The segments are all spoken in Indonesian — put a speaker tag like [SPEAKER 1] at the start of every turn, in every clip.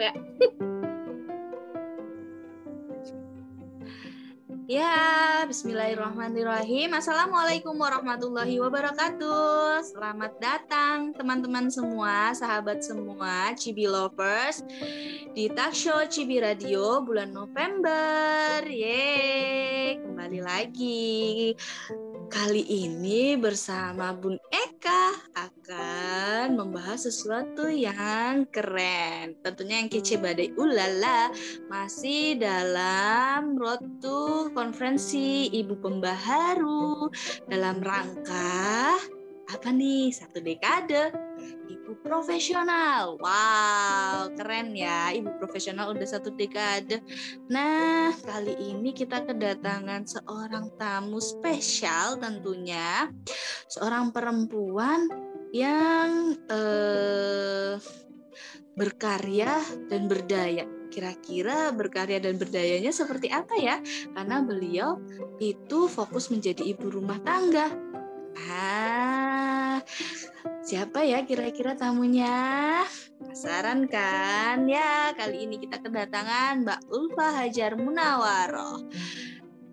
[SPEAKER 1] ya. Ya, bismillahirrahmanirrahim. Assalamualaikum warahmatullahi wabarakatuh. Selamat datang teman-teman semua, sahabat semua, Cibi Lovers di Talk Show Cibi Radio bulan November. Yeay, kembali lagi. Kali ini bersama Bun Eka akan membahas sesuatu yang keren. Tentunya yang kece badai ulala masih dalam road to konferensi Ibu Pembaharu dalam rangka apa nih? Satu dekade ibu profesional. Wow, keren ya. Ibu profesional udah satu dekade. Nah, kali ini kita kedatangan seorang tamu spesial tentunya. Seorang perempuan yang eh, berkarya dan berdaya. Kira-kira berkarya dan berdayanya seperti apa ya? Karena beliau itu fokus menjadi ibu rumah tangga. Ah, siapa ya kira-kira tamunya? Penasaran kan? Ya, kali ini kita kedatangan Mbak Ulfa Hajar Munawaroh.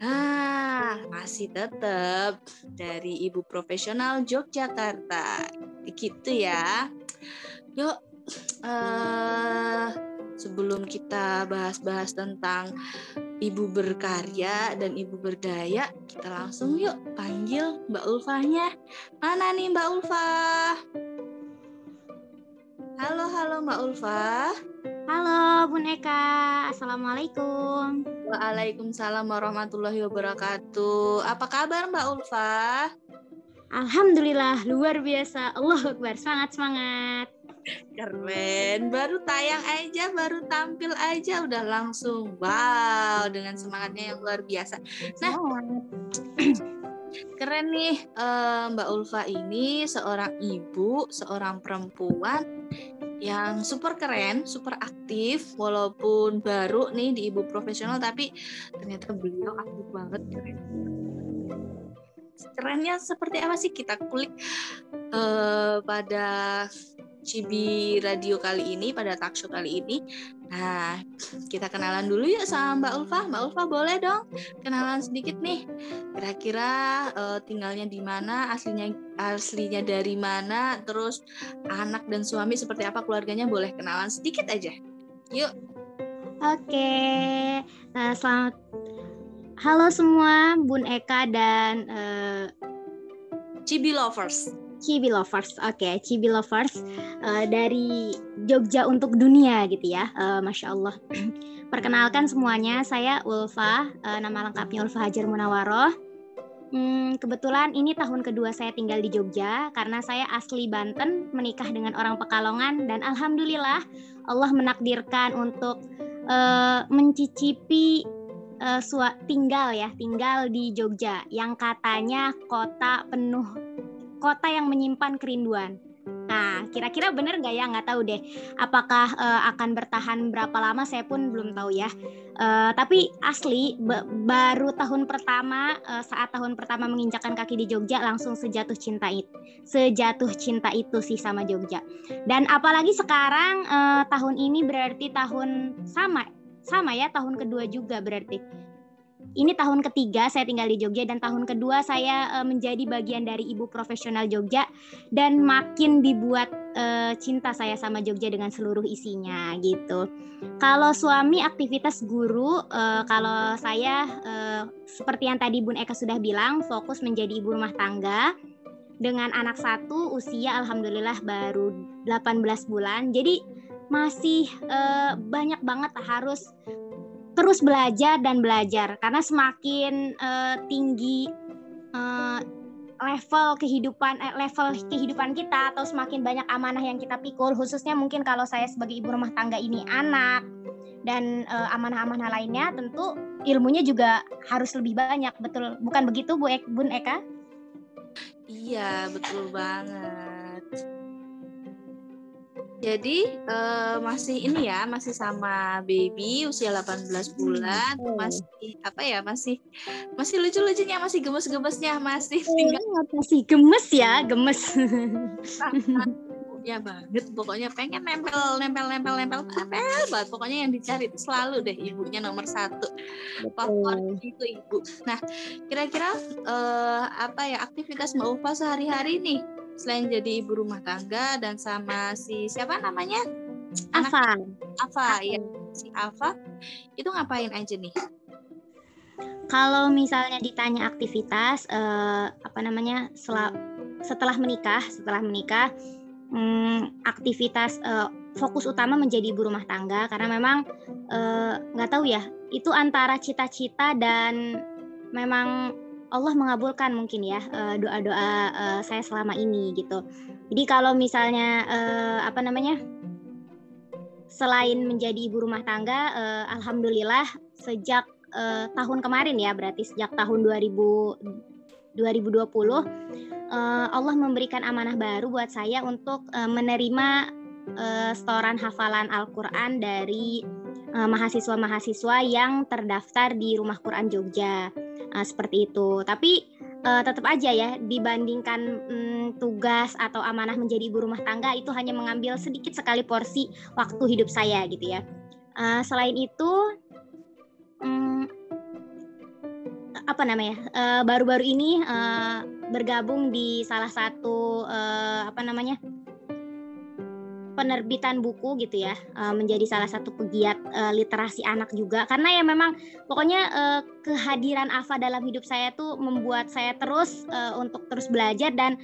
[SPEAKER 1] Nah, masih tetap dari Ibu Profesional Yogyakarta. Gitu ya. Yuk, uh, sebelum kita bahas-bahas tentang ibu berkarya dan ibu berdaya, kita langsung yuk panggil Mbak Ulfahnya. Mana nih Mbak Ulfa? Halo, halo Mbak Ulfa.
[SPEAKER 2] Halo Bun Eka, Assalamualaikum.
[SPEAKER 1] Waalaikumsalam warahmatullahi wabarakatuh. Apa kabar Mbak Ulfa?
[SPEAKER 2] Alhamdulillah, luar biasa. Allah Akbar, semangat, semangat.
[SPEAKER 1] Keren, baru tayang aja, baru tampil aja udah langsung wow dengan semangatnya yang luar biasa. Nah, keren nih eh, Mbak Ulfa ini seorang ibu, seorang perempuan yang super keren, super aktif walaupun baru nih di ibu profesional tapi ternyata beliau aktif banget keren. Kerennya seperti apa sih kita kulik uh, pada Cibi Radio kali ini pada talkshow kali ini. Nah, kita kenalan dulu ya sama Mbak Ulfa. Mbak Ulfa boleh dong kenalan sedikit nih. Kira-kira uh, tinggalnya di mana, aslinya aslinya dari mana, terus anak dan suami seperti apa keluarganya boleh kenalan sedikit aja. Yuk.
[SPEAKER 2] Oke, uh, selamat. Halo semua, Bun Eka dan uh...
[SPEAKER 1] Cibi Lovers.
[SPEAKER 2] Cibi Lovers. Oke, okay, Cibi Lovers uh, dari Jogja untuk dunia gitu ya. Uh, Masya Allah. Perkenalkan semuanya, saya Ulfa. Uh, nama lengkapnya Ulfa Hajar Munawaroh. Hmm, kebetulan ini tahun kedua saya tinggal di Jogja karena saya asli Banten, menikah dengan orang Pekalongan dan alhamdulillah Allah menakdirkan untuk uh, mencicipi uh, tinggal ya, tinggal di Jogja yang katanya kota penuh kota yang menyimpan kerinduan. Nah, kira-kira bener nggak ya? Nggak tahu deh. Apakah uh, akan bertahan berapa lama? Saya pun belum tahu ya. Uh, tapi asli baru tahun pertama uh, saat tahun pertama menginjakkan kaki di Jogja langsung sejatuh cinta itu, sejatuh cinta itu sih sama Jogja. Dan apalagi sekarang uh, tahun ini berarti tahun sama, sama ya tahun kedua juga berarti ini tahun ketiga saya tinggal di Jogja dan tahun kedua saya uh, menjadi bagian dari ibu profesional Jogja dan makin dibuat uh, cinta saya sama Jogja dengan seluruh isinya gitu. Kalau suami aktivitas guru, uh, kalau saya uh, seperti yang tadi Bun Eka sudah bilang fokus menjadi ibu rumah tangga dengan anak satu usia alhamdulillah baru 18 bulan. Jadi masih uh, banyak banget harus terus belajar dan belajar karena semakin uh, tinggi uh, level kehidupan eh, level kehidupan kita atau semakin banyak amanah yang kita pikul khususnya mungkin kalau saya sebagai ibu rumah tangga ini anak dan uh, amanah-amanah lainnya tentu ilmunya juga harus lebih banyak betul bukan begitu Bu Ek, Bun Eka?
[SPEAKER 1] Iya betul banget. Jadi uh, masih ini ya, masih sama baby usia 18 bulan, hmm. masih apa ya, masih masih lucu-lucunya, masih gemes-gemesnya, masih
[SPEAKER 2] tinggal. masih gemes ya, gemes.
[SPEAKER 1] ya banget pokoknya pengen nempel nempel nempel nempel nempel banget. Pokoknya yang dicari itu selalu deh ibunya nomor satu. Favorit itu ibu. Nah kira-kira uh, apa ya aktivitas mbak Ufa sehari-hari nih selain jadi ibu rumah tangga dan sama si siapa namanya?
[SPEAKER 2] Afa
[SPEAKER 1] Afa ya si Afa itu ngapain aja nih?
[SPEAKER 2] Kalau misalnya ditanya aktivitas uh, apa namanya setelah menikah setelah menikah hmm, aktivitas uh, fokus utama menjadi ibu rumah tangga. Karena memang eh, nggak uh, tahu ya itu antara cita-cita dan memang Allah mengabulkan mungkin ya doa-doa uh, saya selama ini gitu. Jadi kalau misalnya uh, apa namanya selain menjadi ibu rumah tangga, alhamdulillah sejak tahun kemarin ya, berarti sejak tahun 2000 2020 uh, Allah memberikan amanah baru buat saya untuk menerima setoran hafalan Al-Qur'an dari mahasiswa-mahasiswa yang terdaftar di Rumah Quran Jogja. Uh, seperti itu. Tapi uh, tetap aja ya dibandingkan um, tugas atau amanah menjadi ibu rumah tangga itu hanya mengambil sedikit sekali porsi waktu hidup saya gitu ya. Uh, selain itu um, apa namanya uh, baru-baru ini uh, bergabung di salah satu uh, apa namanya penerbitan buku gitu ya uh, menjadi salah satu pegiat uh, literasi anak juga. Karena ya memang pokoknya uh, kehadiran Ava dalam hidup saya tuh membuat saya terus untuk terus belajar dan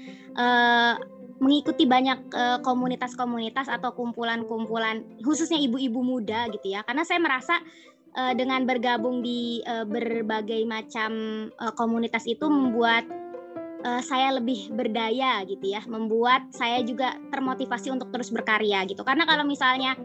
[SPEAKER 2] mengikuti banyak komunitas-komunitas atau kumpulan-kumpulan khususnya ibu-ibu muda gitu ya. Karena saya merasa dengan bergabung di berbagai macam komunitas itu membuat uh, saya lebih berdaya gitu ya, membuat saya juga termotivasi untuk terus berkarya gitu. Karena kalau misalnya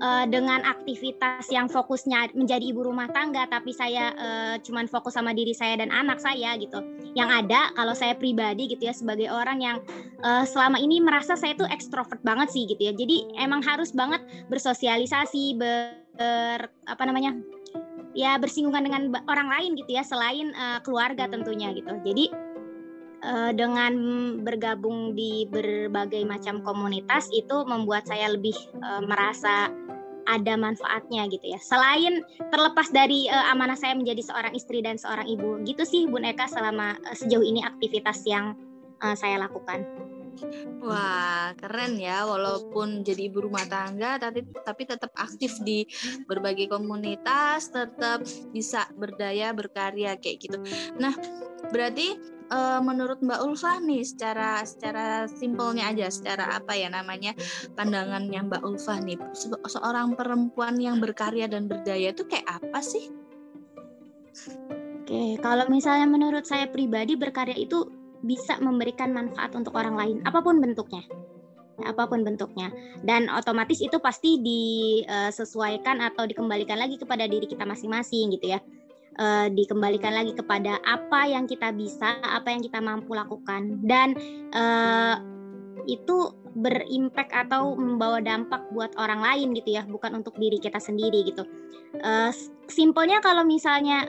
[SPEAKER 2] uh, dengan aktivitas yang fokusnya menjadi ibu rumah tangga, tapi saya uh, cuman fokus sama diri saya dan anak saya gitu. Yang ada kalau saya pribadi gitu ya sebagai orang yang uh, selama ini merasa saya tuh ekstrovert banget sih gitu ya. Jadi emang harus banget bersosialisasi, ber, apa namanya? ya bersinggungan dengan orang lain gitu ya selain uh, keluarga tentunya gitu. Jadi uh, dengan bergabung di berbagai macam komunitas itu membuat saya lebih uh, merasa ada manfaatnya gitu ya. Selain terlepas dari uh, amanah saya menjadi seorang istri dan seorang ibu, gitu sih Bun Eka selama uh, sejauh ini aktivitas yang uh, saya lakukan.
[SPEAKER 1] Wah, keren ya. Walaupun jadi ibu rumah tangga, tapi tapi tetap aktif di berbagai komunitas, tetap bisa berdaya, berkarya kayak gitu. Nah, berarti uh, menurut Mbak Ulfa nih secara secara simpelnya aja secara apa ya namanya pandangannya Mbak Ulfa nih se seorang perempuan yang berkarya dan berdaya itu kayak apa sih?
[SPEAKER 2] Oke, kalau misalnya menurut saya pribadi berkarya itu bisa memberikan manfaat untuk orang lain apa pun bentuknya. apa pun bentuknya dan otomatis itu pasti disesuaikan atau dikembalikan lagi kepada diri kita masing-masing gitu ya uh, dikembalikan lagi kepada apa yang kita bisa, apa yang kita mampu lakukan, dan uh, itu berimpact atau membawa dampak buat orang lain gitu ya, bukan untuk diri kita sendiri gitu. Simpelnya kalau misalnya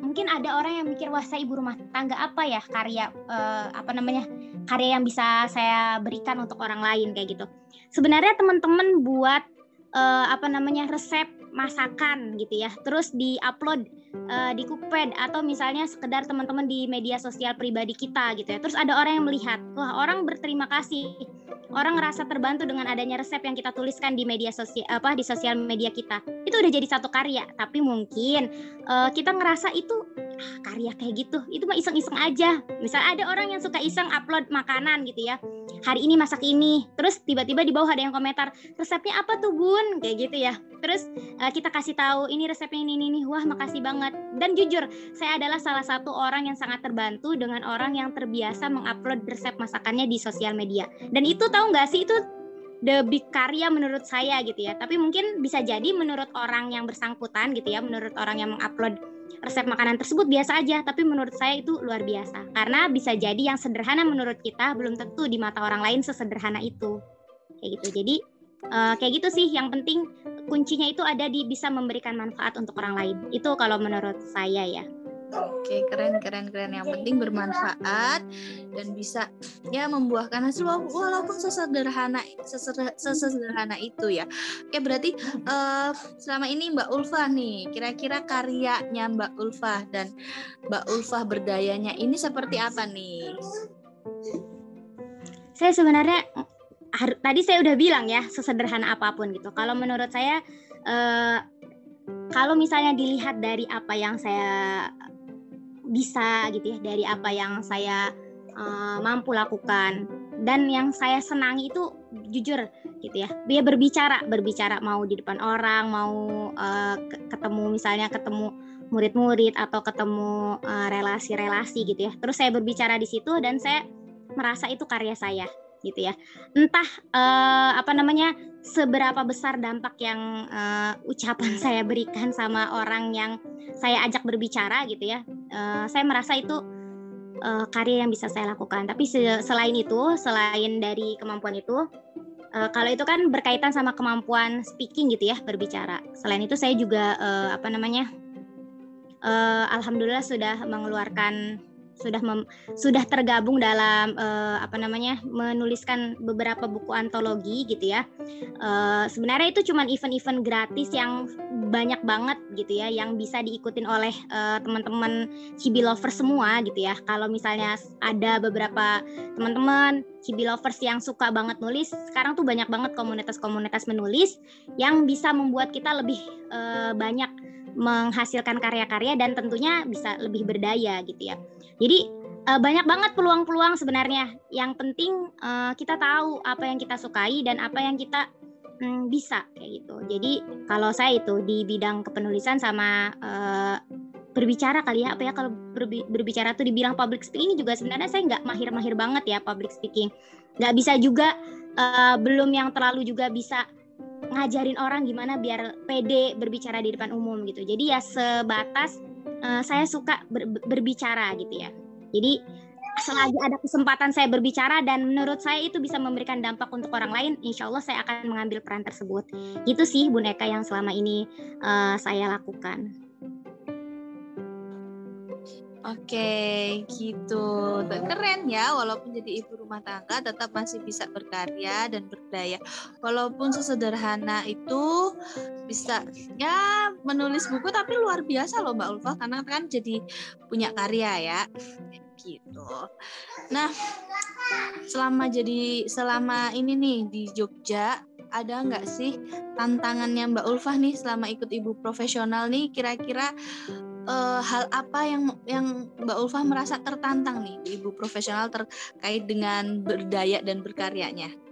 [SPEAKER 2] mungkin ada orang yang mikir wah saya ibu rumah tangga apa ya karya uh, apa namanya karya yang bisa saya berikan untuk orang lain kayak gitu. Sebenarnya teman-teman buat uh, apa namanya resep masakan gitu ya, terus diupload uh, di Cookpad atau misalnya sekedar teman-teman di media sosial pribadi kita gitu ya. Terus ada orang yang melihat, wah orang berterima kasih, orang ngerasa terbantu dengan adanya resep yang kita tuliskan di media sosial apa di sosial media kita. Itu udah jadi satu karya. Tapi mungkin uh, kita ngerasa itu ah, karya kayak gitu, itu mah iseng-iseng aja. Misal ada orang yang suka iseng upload makanan gitu ya. Hari ini masak ini, terus tiba-tiba di bawah ada yang komentar resepnya apa tuh bun, kayak gitu ya. Terus uh, kita kasih tahu ini resepnya ini ini, ini. wah makasih banget. Dan jujur, saya adalah salah satu orang yang sangat terbantu dengan orang yang terbiasa mengupload resep masakannya di sosial media. Dan itu tahu nggak sih itu the big karya menurut saya gitu ya. Tapi mungkin bisa jadi menurut orang yang bersangkutan gitu ya, menurut orang yang mengupload resep makanan tersebut biasa aja, tapi menurut saya itu luar biasa. Karena bisa jadi yang sederhana menurut kita belum tentu di mata orang lain sesederhana itu. Kayak gitu. Jadi uh, kayak gitu sih yang penting kuncinya itu ada di bisa memberikan manfaat untuk orang lain itu kalau menurut saya ya
[SPEAKER 1] Oke, keren keren keren. Yang penting bermanfaat dan bisa ya membuahkan hasil walaupun sesederhana sesederhana itu ya. Oke, berarti uh, selama ini Mbak Ulfa nih, kira-kira karyanya Mbak Ulfa dan Mbak Ulfa berdayanya ini seperti apa nih?
[SPEAKER 2] Saya sebenarnya tadi saya udah bilang ya sesederhana apa pun gitu. Kalau menurut saya uh, kalau misalnya dilihat dari apa yang saya bisa gitu ya dari apa yang saya uh, mampu lakukan dan yang saya senangi itu jujur gitu ya. Dia berbicara berbicara mau di depan orang mau uh, ketemu misalnya ketemu murid-murid atau ketemu relasi relasi-relasi gitu ya. Terus saya berbicara di situ dan saya merasa itu karya saya gitu ya. Entah uh, apa namanya seberapa besar dampak yang uh, ucapan saya berikan sama orang yang saya ajak berbicara gitu ya. Uh, saya merasa itu uh, karya yang bisa saya lakukan. Tapi se selain itu selain dari kemampuan itu uh, kalau itu kan berkaitan sama kemampuan speaking gitu ya berbicara. Selain itu saya juga uh, apa namanya uh, alhamdulillah sudah mengeluarkan sudah mem, sudah tergabung dalam uh, apa namanya menuliskan beberapa buku antologi gitu ya. Uh, sebenarnya itu cuma event-event gratis yang banyak banget gitu ya yang bisa diikutin oleh uh, teman-teman Cibi lovers semua gitu ya. Kalau misalnya ada beberapa teman-teman Cibi lovers yang suka banget nulis, sekarang tuh banyak banget komunitas-komunitas menulis yang bisa membuat kita lebih uh, banyak menghasilkan karya-karya dan tentunya bisa lebih berdaya gitu ya. Jadi uh, banyak banget peluang-peluang sebenarnya. Yang penting uh, kita tahu apa yang kita sukai dan apa yang kita um, bisa kayak gitu. Jadi kalau saya itu di bidang kepenulisan sama uh, berbicara kali ya apa ya kalau berbi berbicara tuh dibilang public speaking juga sebenarnya saya nggak mahir-mahir banget ya public speaking. Nggak bisa juga belum yang terlalu juga bisa ngajarin orang gimana biar pede berbicara di depan umum gitu. Jadi ya sebatas uh, saya suka ber, berbicara gitu ya. Jadi selagi ada kesempatan saya berbicara dan menurut saya itu bisa memberikan dampak untuk orang lain, insya Allah saya akan mengambil peran tersebut. Itu sih Bu Neka yang selama ini uh, saya lakukan.
[SPEAKER 1] Oke, gitu. Keren ya, walaupun jadi ibu rumah tangga tetap masih bisa berkarya dan berdaya. Walaupun sesederhana itu bisa ya menulis buku tapi luar biasa loh Mbak Ulfa karena kan jadi punya karya ya. Gitu. Nah, selama jadi selama ini nih di Jogja ada nggak sih tantangannya Mbak Ulfa nih selama ikut ibu profesional nih kira-kira uh, hal apa yang yang Mbak Ulfa merasa tertantang nih ibu profesional terkait dengan berdaya dan berkaryanya?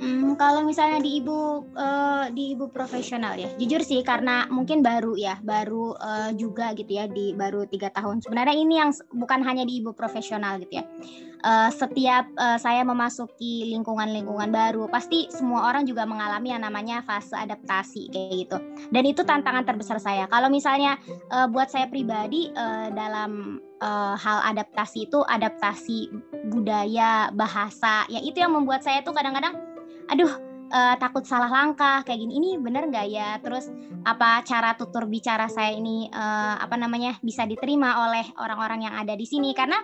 [SPEAKER 2] Hmm, kalau misalnya di ibu uh, di ibu profesional ya, jujur sih karena mungkin baru ya, baru uh, juga gitu ya di baru tiga tahun. Sebenarnya ini yang bukan hanya di ibu profesional gitu ya. Uh, setiap uh, saya memasuki lingkungan-lingkungan baru, pasti semua orang juga mengalami yang namanya fase adaptasi kayak gitu. Dan itu tantangan terbesar saya. Kalau misalnya uh, buat saya pribadi uh, dalam uh, hal adaptasi itu adaptasi budaya, bahasa, ya itu yang membuat saya tuh kadang-kadang aduh uh, takut salah langkah kayak gini. Ini bener nggak ya? Terus apa cara tutur bicara saya ini uh, apa namanya bisa diterima oleh orang-orang yang ada di sini? Karena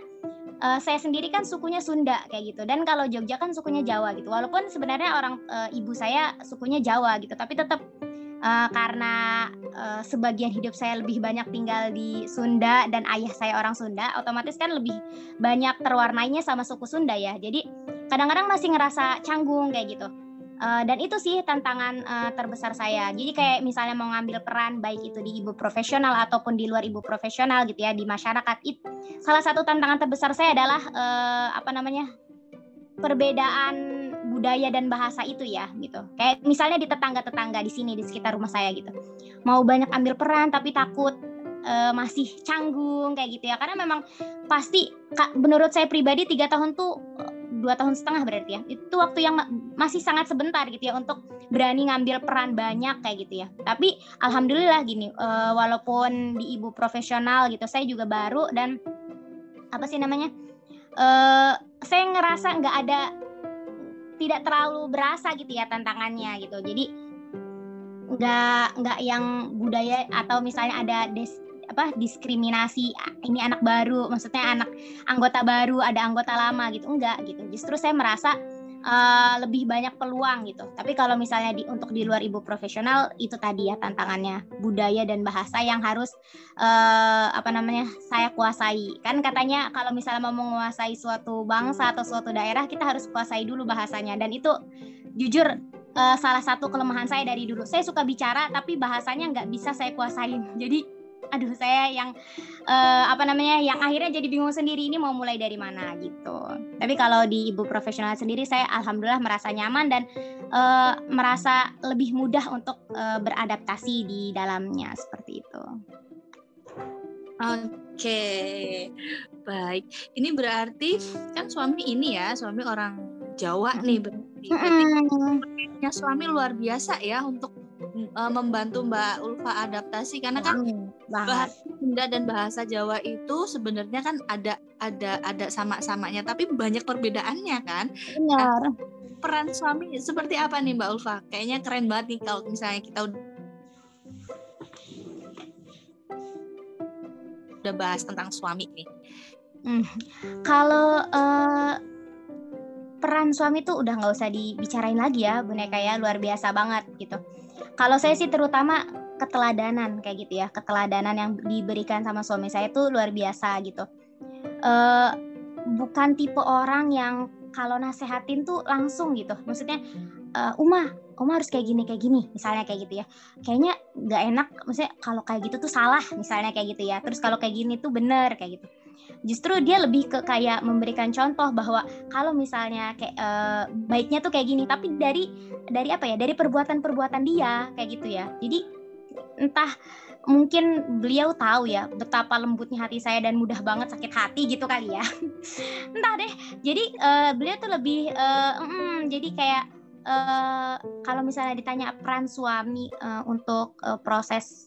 [SPEAKER 2] uh, saya sendiri kan sukunya Sunda kayak gitu. Dan kalau Jogja kan sukunya Jawa gitu. Walaupun sebenarnya orang uh, ibu saya sukunya Jawa gitu. Tapi tetap uh, karena uh, sebagian hidup saya lebih banyak tinggal di Sunda dan ayah saya orang Sunda otomatis kan lebih banyak terwarnainya sama suku Sunda ya. Jadi kadang-kadang masih ngerasa canggung kayak gitu. Uh, dan itu sih tantangan uh, terbesar saya. Jadi kayak misalnya mau ngambil peran baik itu di ibu profesional ataupun di luar ibu profesional gitu ya di masyarakat itu salah satu tantangan terbesar saya adalah uh, apa namanya perbedaan budaya dan bahasa itu ya gitu. Kayak misalnya di tetangga-tetangga di sini di sekitar rumah saya gitu. Mau banyak ambil peran tapi takut uh, masih canggung kayak gitu ya. Karena memang pasti menurut saya pribadi tiga tahun tuh dua tahun setengah berarti ya. Itu waktu yang masih sangat sebentar gitu ya untuk berani ngambil peran banyak kayak gitu ya. Tapi alhamdulillah gini uh, walaupun di ibu profesional gitu saya juga baru dan apa sih namanya uh, saya ngerasa nggak ada tidak terlalu berasa gitu ya tantangannya gitu. Jadi nggak nggak yang budaya atau misalnya ada des, apa diskriminasi ini anak baru maksudnya anak anggota baru ada anggota lama gitu. Enggak gitu. Justru saya merasa uh, lebih banyak peluang gitu. Tapi kalau misalnya di untuk di luar ibu profesional itu tadi ya tantangannya. Budaya dan bahasa yang harus uh, apa namanya saya kuasai. Kan katanya kalau misalnya mau menguasai suatu bangsa atau suatu daerah kita harus kuasai dulu bahasanya. Dan itu jujur uh, salah satu kelemahan saya dari dulu. Saya suka bicara tapi bahasanya nggak bisa saya kuasain. Jadi aduh saya yang uh, apa namanya yang akhirnya jadi bingung sendiri ini mau mulai dari mana gitu. Tapi kalau di ibu profesional sendiri saya alhamdulillah merasa nyaman dan uh, merasa lebih mudah untuk uh, beradaptasi di dalamnya seperti itu.
[SPEAKER 1] Oke, baik. Ini berarti kan suami ini ya, suami orang Jawa nih berarti. Berarti suami luar biasa ya untuk uh, membantu Mbak Ulfa adaptasi karena kan bahasa Sunda dan bahasa Jawa itu sebenarnya kan ada ada ada sama-samanya tapi banyak perbedaannya kan. Benar. Nah, peran suami seperti apa nih Mbak Ulfa? Kayaknya keren banget nih kalau misalnya kita udah bahas tentang suami nih.
[SPEAKER 2] Hmm. Kalau uh, peran suami tuh udah nggak usah dibicarain lagi ya, boneka ya luar biasa banget gitu. Kalau saya sih terutama keteladanan kayak gitu ya, keteladanan yang diberikan sama suami saya tuh luar biasa gitu. Uh, bukan tipe orang yang kalau nasehatin tuh langsung gitu, maksudnya uh, Uma Oma harus kayak gini kayak gini misalnya kayak gitu ya kayaknya nggak enak maksudnya kalau kayak gitu tuh salah misalnya kayak gitu ya terus kalau kayak gini tuh bener kayak gitu justru dia lebih ke kayak memberikan contoh bahwa kalau misalnya kayak uh, baiknya tuh kayak gini tapi dari dari apa ya dari perbuatan-perbuatan dia kayak gitu ya. Jadi entah mungkin beliau tahu ya betapa lembutnya hati saya dan mudah banget sakit hati gitu kali ya. Entah deh. Jadi uh, beliau tuh lebih uh, mm, jadi kayak uh, kalau misalnya ditanya peran suami uh, untuk uh, proses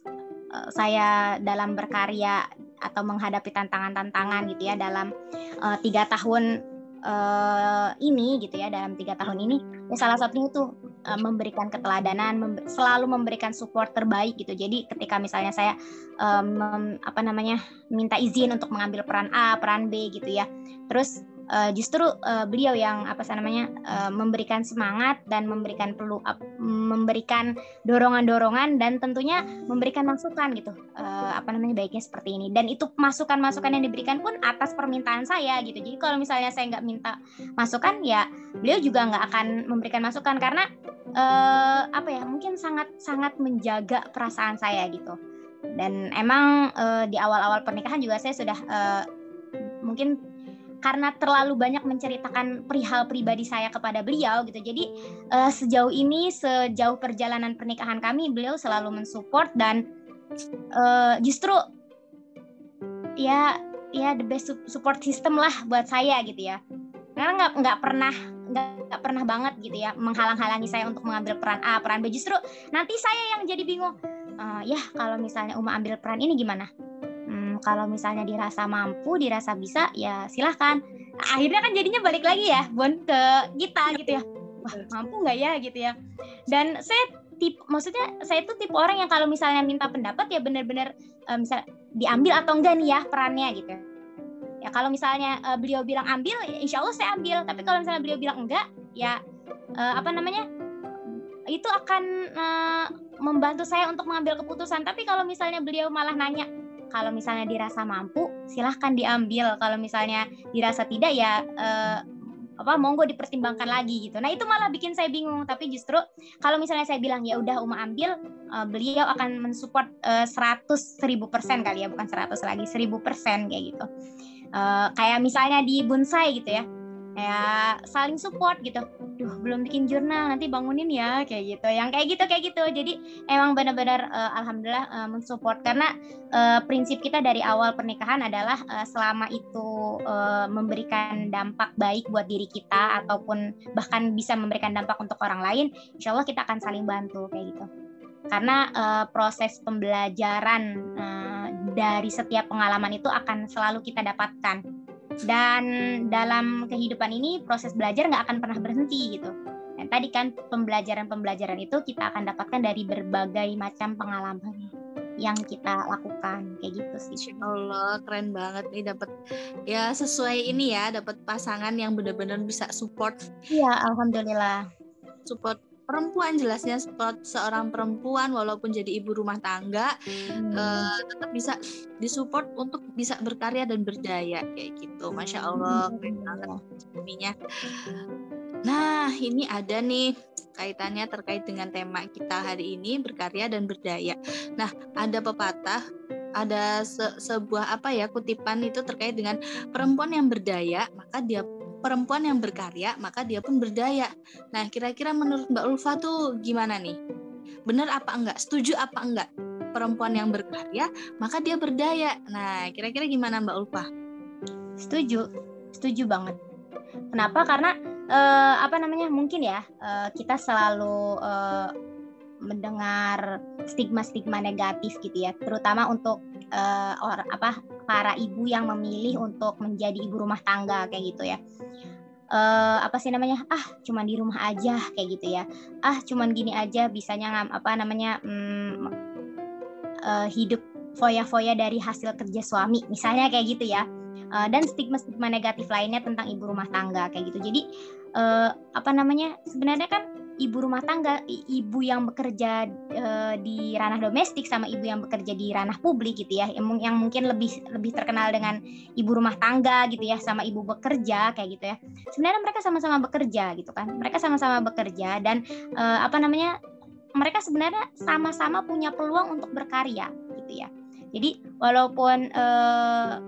[SPEAKER 2] uh, saya dalam berkarya atau menghadapi tantangan-tantangan gitu ya dalam uh, tiga tahun uh, ini gitu ya dalam tiga tahun ini. Ya salah satunya itu uh, memberikan keteladanan mem selalu memberikan support terbaik gitu. Jadi ketika misalnya saya um, apa namanya minta izin untuk mengambil peran A peran B gitu ya. Terus uh, justru uh, beliau yang apa namanya uh, memberikan semangat dan memberikan perlu uh, memberikan dorongan-dorongan dan tentunya memberikan masukan gitu. Uh, apa namanya baiknya seperti ini. Dan itu masukan-masukan yang diberikan pun atas permintaan saya gitu. Jadi kalau misalnya saya nggak minta masukan ya beliau juga nggak akan memberikan masukan karena uh, apa ya mungkin sangat sangat menjaga perasaan saya gitu. Dan emang uh, di awal-awal pernikahan juga saya sudah uh, mungkin karena terlalu banyak menceritakan perihal pribadi saya kepada beliau gitu. Jadi uh, sejauh ini sejauh perjalanan pernikahan kami beliau selalu mensupport dan uh, justru ya ya the best support system lah buat saya gitu ya. Karena nggak nggak pernah nggak pernah banget gitu ya menghalang-halangi saya untuk mengambil peran A, peran B. Justru nanti saya yang jadi bingung. Uh, ya kalau misalnya Uma ambil peran ini gimana? Kalau misalnya dirasa mampu, dirasa bisa, ya silahkan. Akhirnya kan jadinya balik lagi ya, Bon, ke kita gitu ya. Wah, mampu nggak ya gitu ya. Dan saya tip, maksudnya saya itu tipe orang yang kalau misalnya minta pendapat ya benar-benar uh, misal diambil atau enggak nih ya perannya gitu. Ya kalau misalnya uh, beliau bilang ambil, ya insya Allah saya ambil. Tapi kalau misalnya beliau bilang enggak, ya uh, apa namanya? itu akan uh, membantu saya untuk mengambil keputusan. Tapi kalau misalnya beliau malah nanya, kalau misalnya dirasa mampu silahkan diambil. Kalau misalnya dirasa tidak ya eh, apa monggo dipertimbangkan lagi gitu. Nah itu malah bikin saya bingung. Tapi justru kalau misalnya saya bilang ya udah Uma ambil uh, beliau akan mensupport uh, 100 seribu persen kali ya bukan 100 lagi seribu persen kayak gitu. Uh, kayak misalnya di bonsai gitu ya ya saling support gitu. Duh belum bikin jurnal nanti bangunin ya kayak gitu. Yang kayak gitu kayak gitu. Jadi emang benar-benar uh, alhamdulillah uh, mensupport. Karena uh, prinsip kita dari awal pernikahan adalah uh, selama itu uh, memberikan dampak baik buat diri kita ataupun bahkan bisa memberikan dampak untuk orang lain insya Allah kita akan saling bantu kayak gitu. Karena uh, proses pembelajaran uh, dari setiap pengalaman itu akan selalu kita dapatkan dan dalam kehidupan ini proses belajar nggak akan pernah berhenti gitu dan tadi kan pembelajaran-pembelajaran itu kita akan dapatkan dari berbagai macam pengalaman yang kita lakukan kayak gitu sih.
[SPEAKER 1] Insya Allah keren banget nih dapat ya sesuai ini ya dapat pasangan yang benar-benar bisa support.
[SPEAKER 2] Iya alhamdulillah.
[SPEAKER 1] Support perempuan jelasnya seorang perempuan walaupun jadi ibu rumah tangga hmm. uh, tetap bisa disupport untuk bisa berkarya dan berdaya kayak gitu. Masya allah keren banget suaminya nah ini ada nih kaitannya terkait dengan tema kita hari ini berkarya dan berdaya nah ada pepatah ada se sebuah apa ya kutipan itu terkait dengan perempuan yang berdaya maka dia perempuan yang berkarya, maka dia pun berdaya. Nah, kira-kira menurut Mbak Ulfa tuh gimana nih? Benar apa enggak? Setuju apa enggak? Perempuan yang berkarya, maka dia berdaya. Nah, kira-kira gimana Mbak Ulfa?
[SPEAKER 2] Setuju, setuju banget. Kenapa? Karena uh, apa namanya? Mungkin ya uh, kita selalu uh, mendengar stigma-stigma negatif gitu ya, terutama untuk uh, or apa para ibu yang memilih untuk menjadi ibu rumah tangga kayak gitu ya. Uh, apa sih namanya? Ah, cuman di rumah aja kayak gitu ya. Ah, cuman gini aja bisanya ngam apa namanya? Hmm, uh, hidup foya-foya dari hasil kerja suami, misalnya kayak gitu ya. Uh, dan stigma-stigma negatif lainnya tentang ibu rumah tangga kayak gitu. Jadi uh, apa namanya? Sebenarnya kan ibu rumah tangga, ibu yang bekerja uh, di ranah domestik sama ibu yang bekerja di ranah publik gitu ya, yang, yang mungkin lebih lebih terkenal dengan ibu rumah tangga gitu ya, sama ibu bekerja kayak gitu ya. Sebenarnya mereka sama-sama bekerja gitu kan, mereka sama-sama bekerja dan uh, apa namanya, mereka sebenarnya sama-sama punya peluang untuk berkarya gitu ya. Jadi walaupun uh,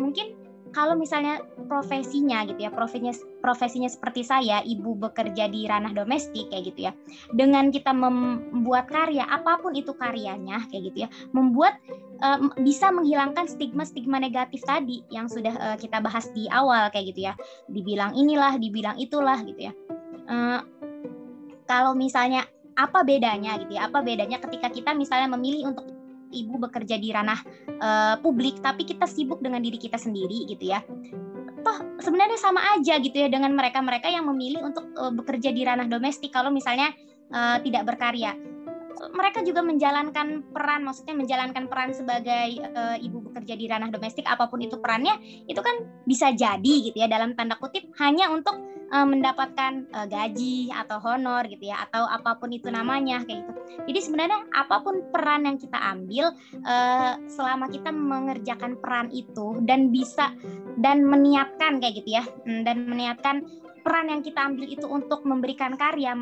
[SPEAKER 2] mungkin kalau misalnya profesinya gitu ya profesinya profesinya seperti saya ibu bekerja di ranah domestik kayak gitu ya. Dengan kita membuat karya apa pun itu karyanya kayak gitu ya membuat uh, bisa menghilangkan stigma-stigma negatif tadi yang sudah uh, kita bahas di awal kayak gitu ya. Dibilang inilah dibilang itulah gitu ya. Uh, kalau misalnya apa bedanya gitu ya apa bedanya ketika kita misalnya memilih untuk ibu bekerja di ranah uh, publik tapi kita sibuk dengan diri kita sendiri gitu ya. Toh sebenarnya sama aja gitu ya dengan mereka-mereka yang memilih untuk uh, bekerja di ranah domestik kalau misalnya uh, tidak berkarya mereka juga menjalankan peran maksudnya menjalankan peran sebagai uh, ibu bekerja di ranah domestik apa pun itu perannya itu kan bisa jadi gitu ya dalam tanda kutip hanya untuk uh, mendapatkan uh, gaji atau honor gitu ya atau apa pun itu namanya kayak gitu. Jadi sebenarnya apa pun peran yang kita ambil uh, selama kita mengerjakan peran itu dan bisa dan meniatkan kayak gitu ya hmm, dan meniatkan peran yang kita ambil itu untuk memberikan karya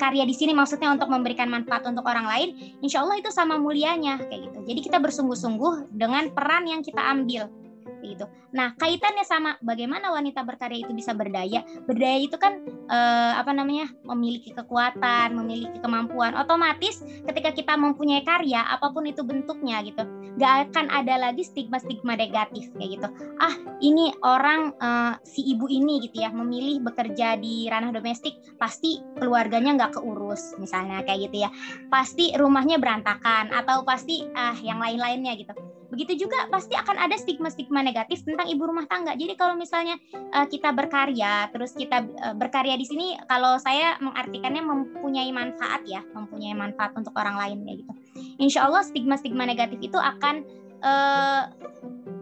[SPEAKER 2] karya di sini maksudnya untuk memberikan manfaat untuk orang lain, insya Allah itu sama mulianya kayak gitu. Jadi kita bersungguh-sungguh dengan peran yang kita ambil gitu. Nah, kaitannya sama bagaimana wanita berkarya itu bisa berdaya. Berdaya itu kan eh, apa namanya? memiliki kekuatan, memiliki kemampuan. Otomatis ketika kita mempunyai karya apa pun itu bentuknya gitu, gak akan ada lagi stigma-stigma negatif kayak gitu. Ah, ini orang eh, si ibu ini gitu ya memilih bekerja di ranah domestik, pasti keluarganya nggak keurus misalnya kayak gitu ya. Pasti rumahnya berantakan atau pasti ah yang lain-lainnya gitu Begitu juga pasti akan ada stigma-stigma negatif tentang ibu rumah tangga. Jadi kalau misalnya uh, kita berkarya, terus kita uh, berkarya di sini, kalau saya mengartikannya mempunyai manfaat ya, mempunyai manfaat untuk orang lain ya gitu. Insya Allah stigma-stigma negatif itu akan uh,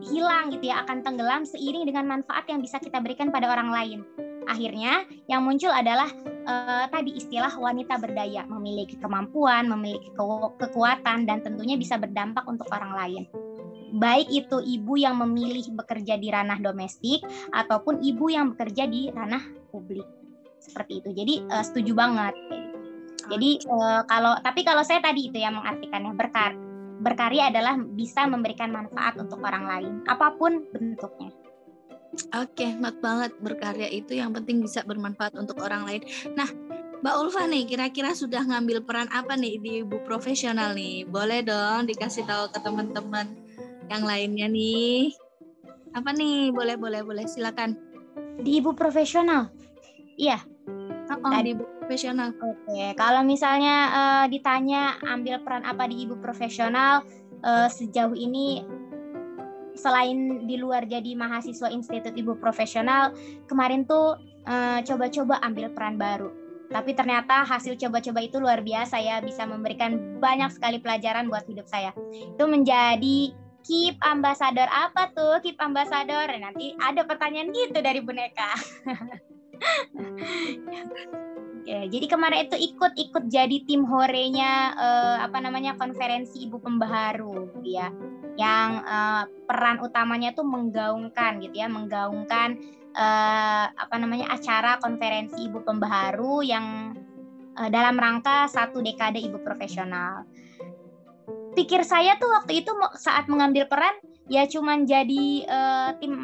[SPEAKER 2] hilang gitu ya, akan tenggelam seiring dengan manfaat yang bisa kita berikan pada orang lain. Akhirnya yang muncul adalah uh, tadi istilah wanita berdaya, memiliki kemampuan, memiliki ke kekuatan dan tentunya bisa berdampak untuk orang lain baik itu ibu yang memilih bekerja di ranah domestik ataupun ibu yang bekerja di ranah publik. Seperti itu. Jadi uh, setuju banget jadi uh, kalau tapi kalau saya tadi itu yang mengartikannya berkar berkarya adalah bisa memberikan manfaat untuk orang lain apa pun bentuknya.
[SPEAKER 1] Oke, mat banget berkarya itu. Yang penting bisa bermanfaat untuk orang lain. Nah, Mbak Ulfa nih, kira-kira sudah ngambil peran apa nih di ibu profesional nih? Boleh dong dikasih tahu ke teman-teman yang lainnya nih. Apa nih? Boleh, boleh, boleh. Silakan.
[SPEAKER 2] Di ibu profesional. Iya.
[SPEAKER 1] Oh, di ibu profesional.
[SPEAKER 2] Oke, kalau misalnya uh, ditanya ambil peran apa di ibu profesional uh, sejauh ini selain di luar jadi mahasiswa Institut Ibu Profesional, kemarin tuh eh, coba-coba ambil peran baru tapi ternyata hasil coba-coba itu luar biasa ya bisa memberikan banyak sekali pelajaran buat hidup saya itu menjadi keep ambassador apa tuh keep ambassador nanti ada pertanyaan gitu dari boneka Ya, jadi kemarin itu ikut-ikut jadi tim horenya uh, apa namanya konferensi ibu pembaharu gitu ya. Yang uh, peran utamanya tuh menggaungkan gitu ya, menggaungkan uh, apa namanya acara konferensi ibu pembaharu yang uh, dalam rangka satu dekade ibu profesional. Pikir saya tuh waktu itu saat mengambil peran ya cuman jadi uh, tim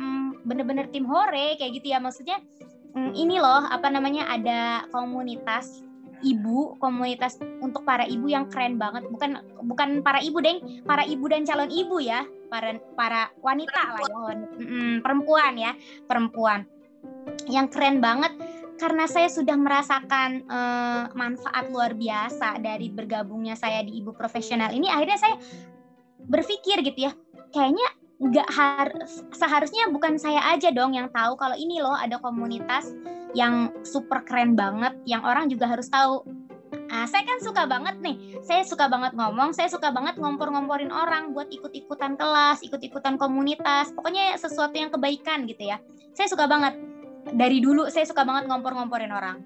[SPEAKER 2] bener-bener tim hore kayak gitu ya. Maksudnya Hmm, ini loh apa namanya ada komunitas ibu komunitas untuk para ibu yang keren banget. Bukan bukan para ibu deng para ibu dan calon ibu ya. Para para wanita lah ya perempuan ya perempuan. Yang keren banget karena saya sudah merasakan uh, manfaat luar biasa dari bergabungnya saya di ibu profesional ini akhirnya saya berpikir gitu ya kayaknya nggak harus seharusnya bukan saya aja dong yang tahu kalau ini loh ada komunitas yang super keren banget yang orang juga harus tahu Nah, saya kan suka banget nih. Saya suka banget ngomong, saya suka banget ngompor-ngomporin orang buat ikut-ikutan kelas, ikut-ikutan komunitas. Pokoknya sesuatu yang kebaikan gitu ya. Saya suka banget. Dari dulu saya suka banget ngompor-ngomporin orang.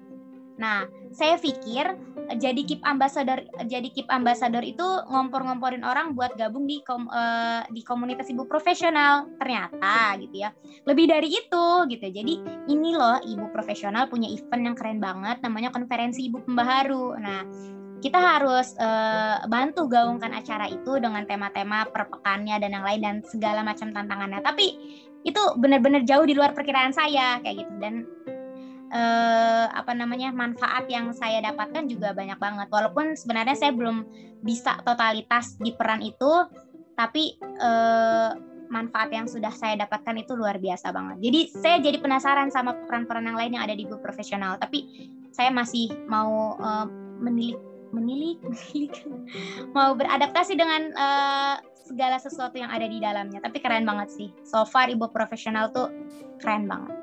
[SPEAKER 2] Nah, saya pikir jadi keep ambassador jadi keep ambassador itu ngompor-ngomporin orang buat gabung di kom, uh, di komunitas ibu profesional ternyata gitu ya. Lebih dari itu gitu. Jadi ini loh ibu profesional punya event yang keren banget namanya konferensi ibu pembaharu. Nah, kita harus uh, bantu gaungkan acara itu dengan tema-tema perpekannya dan yang lain dan segala macam tantangannya. Tapi itu benar-benar jauh di luar perkiraan saya kayak gitu. Dan eh, apa namanya manfaat yang saya dapatkan juga banyak banget. Walaupun sebenarnya saya belum bisa totalitas di peran itu tapi eh, manfaat yang sudah saya dapatkan itu luar biasa banget. Jadi saya jadi penasaran sama peran-peran yang lain yang ada di ibu profesional. Tapi saya masih mau eh, menilik menilik, mau beradaptasi dengan uh, segala sesuatu yang ada di dalamnya tapi keren banget sih so far ibu profesional tuh keren banget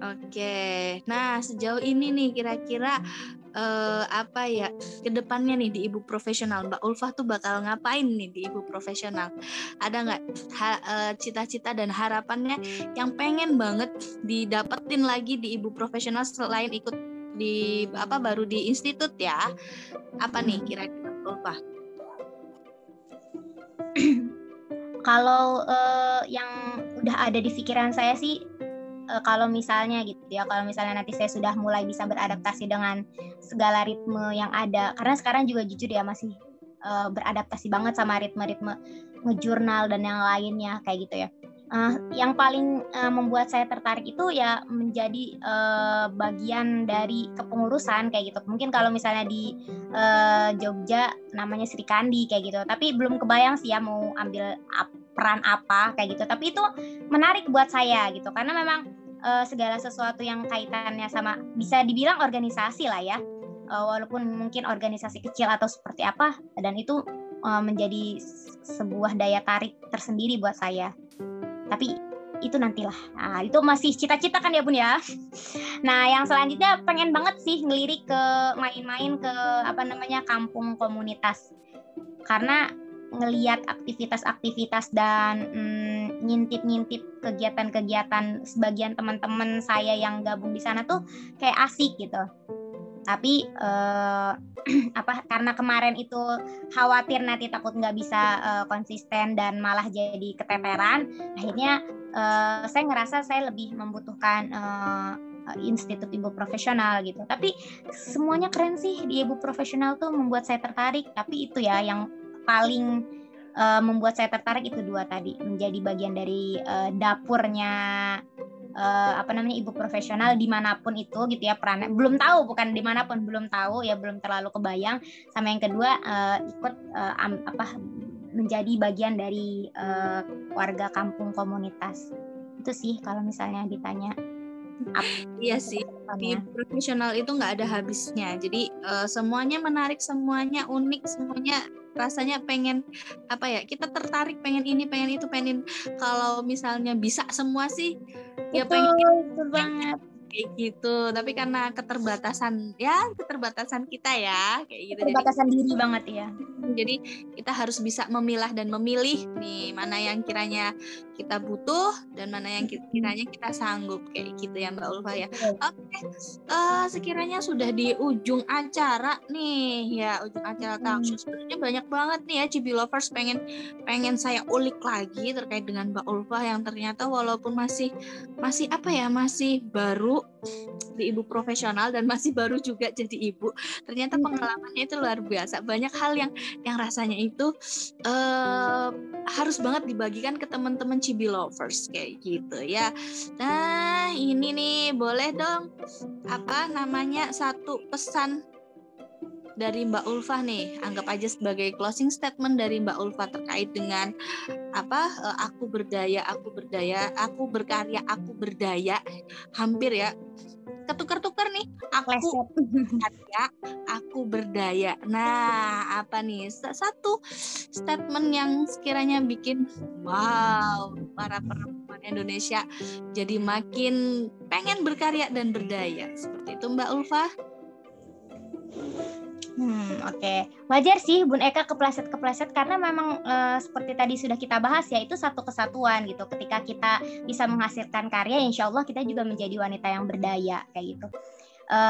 [SPEAKER 1] Oke, nah sejauh ini nih kira-kira uh, apa ya ke depannya nih di ibu profesional Mbak Ulfa tuh bakal ngapain nih di ibu profesional? Ada nggak uh, cita-cita dan harapannya yang pengen banget didapetin lagi di ibu profesional selain ikut di apa baru di institut ya? Apa nih kira-kira Ulfa?
[SPEAKER 2] Kalau uh, yang udah ada di pikiran saya sih uh, kalau misalnya gitu ya kalau misalnya nanti saya sudah mulai bisa beradaptasi dengan segala ritme yang ada. Karena sekarang juga jujur ya masih uh, beradaptasi banget sama ritme-ritme ngejurnal dan yang lainnya kayak gitu ya uh, yang paling uh, membuat saya tertarik itu ya menjadi uh, bagian dari kepengurusan kayak gitu. Mungkin kalau misalnya di uh, Jogja namanya Sri Kandi kayak gitu. Tapi belum kebayang sih ya mau ambil peran apa kayak gitu. Tapi itu menarik buat saya gitu karena memang uh, segala sesuatu yang kaitannya sama bisa dibilang organisasi lah ya uh, walaupun mungkin organisasi kecil atau seperti apa dan itu menjadi sebuah daya tarik tersendiri buat saya tapi itu nantilah. Nah, itu masih cita-cita kan ya bun ya? Nah yang selanjutnya pengen banget sih ngelirik ke main-main ke apa namanya kampung komunitas. Karena ngeliat aktivitas-aktivitas dan mm, ngintip-ngintip kegiatan-kegiatan sebagian teman-teman saya yang gabung di sana tuh kayak asik gitu. Tapi eh, apa karena kemarin itu khawatir nanti takut nggak bisa eh, konsisten dan malah jadi keteteran, akhirnya eh, saya ngerasa saya lebih membutuhkan eh, institut ibu profesional gitu. Tapi semuanya keren sih di ibu profesional tuh membuat saya tertarik. Tapi itu ya yang paling uh, membuat saya tertarik itu dua tadi menjadi bagian dari uh, dapurnya uh, apa namanya ibu profesional di mana pun itu gitu ya perannya. Belum tahu bukan di mana pun belum tahu ya belum terlalu kebayang. Sama yang kedua uh, ikut uh, um, apa menjadi bagian dari uh, warga kampung komunitas. Itu sih kalau misalnya ditanya.
[SPEAKER 1] Iya sih di profesional itu nggak ada habisnya. Jadi uh, semuanya menarik semuanya unik semuanya rasanya pengen apa ya kita tertarik pengen ini pengen itu pengen kalau misalnya bisa semua sih
[SPEAKER 2] ya pengen betul banget.
[SPEAKER 1] kayak gitu. Tapi karena keterbatasan ya keterbatasan kita ya kayak gitu.
[SPEAKER 2] Keterbatasan jadi, diri banget ya
[SPEAKER 1] jadi kita harus bisa memilah dan memilih nih mana yang kiranya kita butuh dan mana yang kiranya kita sanggup kayak gitu ya Mbak Ulfa ya. Oke okay. uh, eh, sekiranya sudah di ujung acara nih ya ujung acara talkshow sebenarnya banyak banget nih ya Cibi Lovers pengen pengen saya ulik lagi terkait dengan Mbak Ulfa yang ternyata walaupun masih masih apa ya masih baru di ibu profesional dan masih baru juga jadi ibu ternyata pengalamannya itu luar biasa. Banyak hal yang yang rasanya itu uh, harus banget dibagikan ke teman-teman Cibi lovers kayak gitu ya nah ini nih boleh dong apa namanya satu pesan dari Mbak Ulfa nih, anggap aja sebagai closing statement dari Mbak Ulfa terkait dengan apa aku berdaya, aku berdaya, aku berkarya, aku berdaya. Hampir ya. Ketukar-tukar nih. Aku berkarya, aku berdaya. Nah, apa nih? Satu statement yang sekiranya bikin wow, para perempuan Indonesia jadi makin pengen berkarya dan berdaya. Seperti itu Mbak Ulfa.
[SPEAKER 2] Hmm, oke. Okay. Wajar sih Bun Eka kepleset-kepleset karena memang e, seperti tadi sudah kita bahas ya itu satu kesatuan gitu. Ketika kita bisa menghasilkan karya, insya Allah kita juga menjadi wanita yang berdaya kayak gitu. E,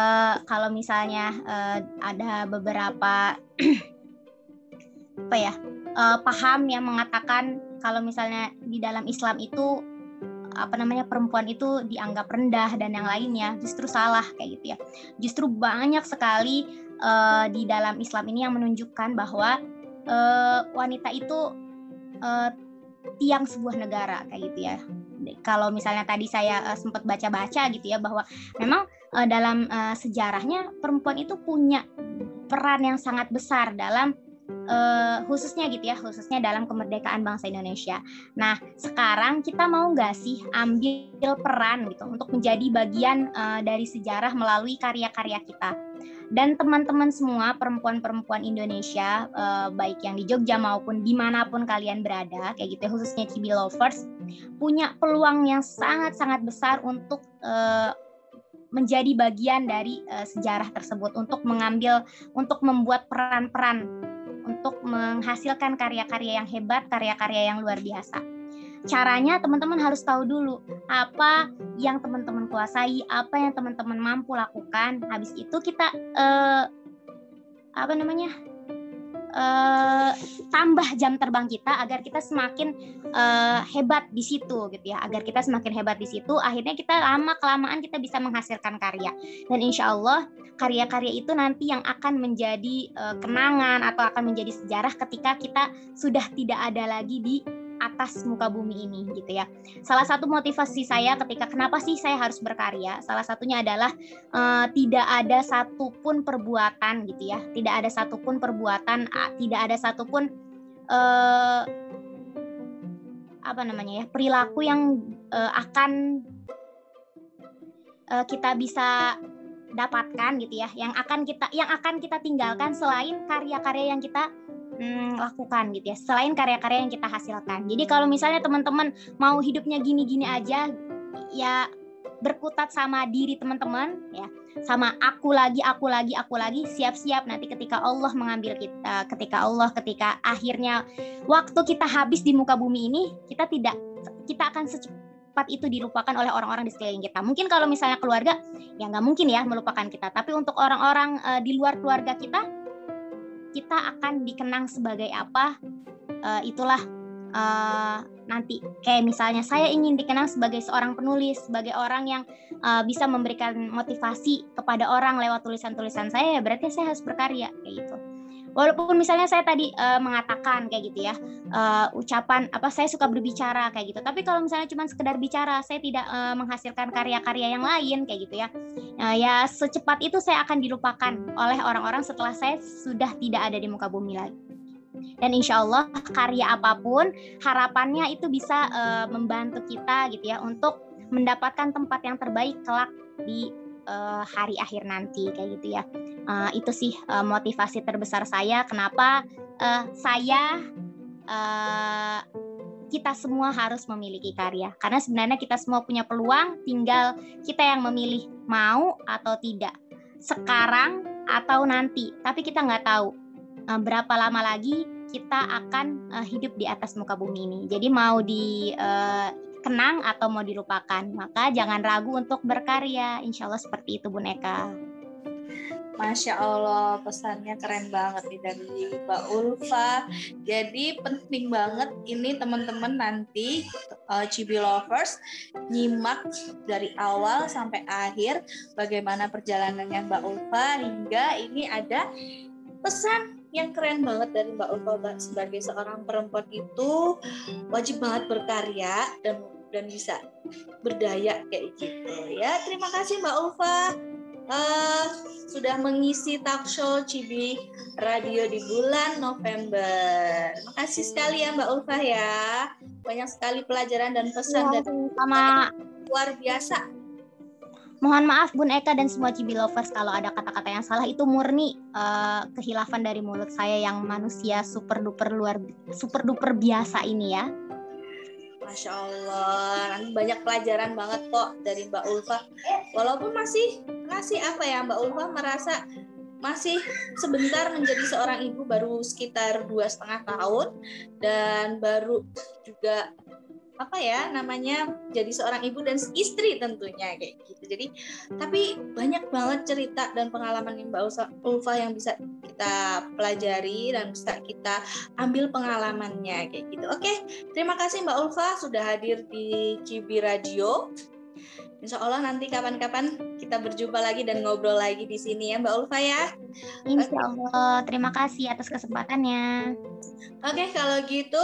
[SPEAKER 2] kalau misalnya e, ada beberapa apa ya e, paham yang mengatakan kalau misalnya di dalam Islam itu apa namanya perempuan itu dianggap rendah dan yang lainnya justru salah kayak gitu ya justru banyak sekali uh, di dalam Islam ini yang menunjukkan bahwa uh, wanita itu uh, tiang sebuah negara kayak gitu ya. Kalau misalnya tadi saya uh, sempat baca-baca gitu ya bahwa memang uh, dalam uh, sejarahnya perempuan itu punya peran yang sangat besar dalam uh, khususnya gitu ya, khususnya dalam kemerdekaan bangsa Indonesia. Nah, sekarang kita mau nggak sih ambil peran gitu untuk menjadi bagian uh, dari sejarah melalui karya-karya kita? dan teman-teman semua perempuan-perempuan Indonesia uh, baik yang di Jogja maupun di mana pun kalian berada kayak gitu ya, khususnya Cibi lovers punya peluang yang sangat-sangat besar untuk uh, menjadi bagian dari uh, sejarah tersebut untuk mengambil untuk membuat peran-peran untuk menghasilkan karya-karya yang hebat karya-karya yang luar biasa caranya teman-teman harus tahu dulu apa yang teman-teman kuasai, apa yang teman-teman mampu lakukan. Habis itu kita uh, apa namanya? Uh, tambah jam terbang kita agar kita semakin uh, hebat di situ gitu ya. Agar kita semakin hebat di situ akhirnya kita lama kelamaan kita bisa menghasilkan karya. Dan insya Allah karya-karya itu nanti yang akan menjadi uh, kenangan atau akan menjadi sejarah ketika kita sudah tidak ada lagi di atas muka bumi ini gitu ya. Salah satu motivasi saya ketika kenapa sih saya harus berkarya, salah satunya adalah uh, tidak ada satupun perbuatan gitu ya, tidak ada satupun perbuatan, uh, tidak ada satupun uh, apa namanya ya perilaku yang uh, akan uh, kita bisa dapatkan gitu ya, yang akan kita yang akan kita tinggalkan selain karya-karya yang kita hmm, lakukan gitu ya selain karya-karya yang kita hasilkan. Jadi kalau misalnya teman-teman mau hidupnya gini-gini aja ya berkutat sama diri teman-teman ya. Sama aku lagi aku lagi aku lagi siap-siap nanti ketika Allah mengambil kita ketika Allah ketika akhirnya waktu kita habis di muka bumi ini kita tidak kita akan secepat itu dilupakan oleh orang-orang di sekeliling kita. Mungkin kalau misalnya keluarga ya nggak mungkin ya melupakan kita. Tapi untuk orang-orang uh, di luar keluarga kita kita akan dikenang sebagai apa uh, itulah uh, nanti. Kayak misalnya saya ingin dikenang sebagai seorang penulis sebagai orang yang uh, bisa memberikan motivasi kepada orang lewat tulisan-tulisan saya ya berarti saya harus berkarya kayak gitu walaupun misalnya saya tadi uh, mengatakan kayak gitu ya uh, ucapan apa saya suka berbicara kayak gitu. Tapi kalau misalnya cuma sekedar bicara saya tidak uh, menghasilkan karya-karya yang lain kayak gitu ya. Uh, ya secepat itu saya akan dilupakan oleh orang-orang setelah saya sudah tidak ada di muka bumi lagi. Dan insya Allah karya apa pun harapannya itu bisa uh, membantu kita gitu ya untuk mendapatkan tempat yang terbaik kelak di uh, hari akhir nanti kayak gitu ya. Uh, itu sih uh, motivasi terbesar saya kenapa uh, saya uh, kita semua harus memiliki karya. Karena sebenarnya kita semua punya peluang, tinggal kita yang memilih mau atau tidak. Sekarang atau nanti. Tapi kita nggak tahu uh, berapa lama lagi kita akan uh, hidup di atas muka bumi ini. Jadi mau di uh, kenang atau mau dilupakan, maka jangan ragu untuk berkarya. Insya Allah seperti itu, Bu Neka.
[SPEAKER 1] Masya Allah, pesannya keren banget nih dari Mbak Ulfa. Jadi penting banget ini teman-teman nanti uh, Cibi Lovers nyimak dari awal sampai akhir bagaimana perjalanannya Mbak Ulfa hingga ini ada pesan yang keren banget dari Mbak Ulfa sebagai seorang perempuan itu wajib banget berkarya dan dan bisa berdaya kayak gitu ya. Terima kasih Mbak Ulfa uh, sudah mengisi talk show Cibi Radio di bulan November. Makasih sekali ya Mbak Ulfa ya. Banyak sekali pelajaran dan pesan ya, dari sama luar biasa.
[SPEAKER 2] Mohon maaf Bun Eka dan semua Cibi lovers kalau ada kata-kata yang salah itu murni uh, kehilafan dari mulut saya yang manusia super duper luar super duper biasa ini ya.
[SPEAKER 1] Masya Allah, nanti banyak pelajaran banget kok dari Mbak Ulfa. Walaupun masih masih apa ya Mbak Ulfa merasa masih sebentar menjadi seorang ibu baru sekitar dua setengah tahun dan baru juga apa ya namanya jadi seorang ibu dan istri tentunya kayak gitu jadi tapi banyak banget cerita dan pengalaman Mbak Ulfa yang bisa kita pelajari dan bisa kita ambil pengalamannya kayak gitu oke terima kasih Mbak Ulfa sudah hadir di Cibi Radio Insya Allah nanti kapan-kapan kita berjumpa lagi dan ngobrol lagi di sini ya Mbak Ulfa ya.
[SPEAKER 2] Insya Allah. Terima kasih atas kesempatannya.
[SPEAKER 1] Oke, kalau gitu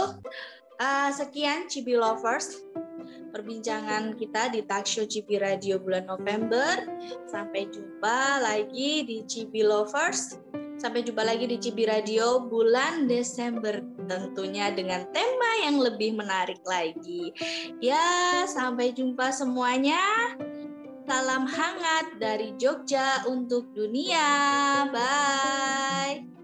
[SPEAKER 1] Uh, sekian Cibi Lovers perbincangan kita di talk Cibi Radio bulan November. Sampai jumpa lagi di Cibi Lovers. Sampai jumpa lagi di Cibi Radio bulan Desember tentunya dengan tema yang lebih menarik lagi. Ya, sampai jumpa semuanya. Salam hangat dari Jogja untuk dunia. Bye.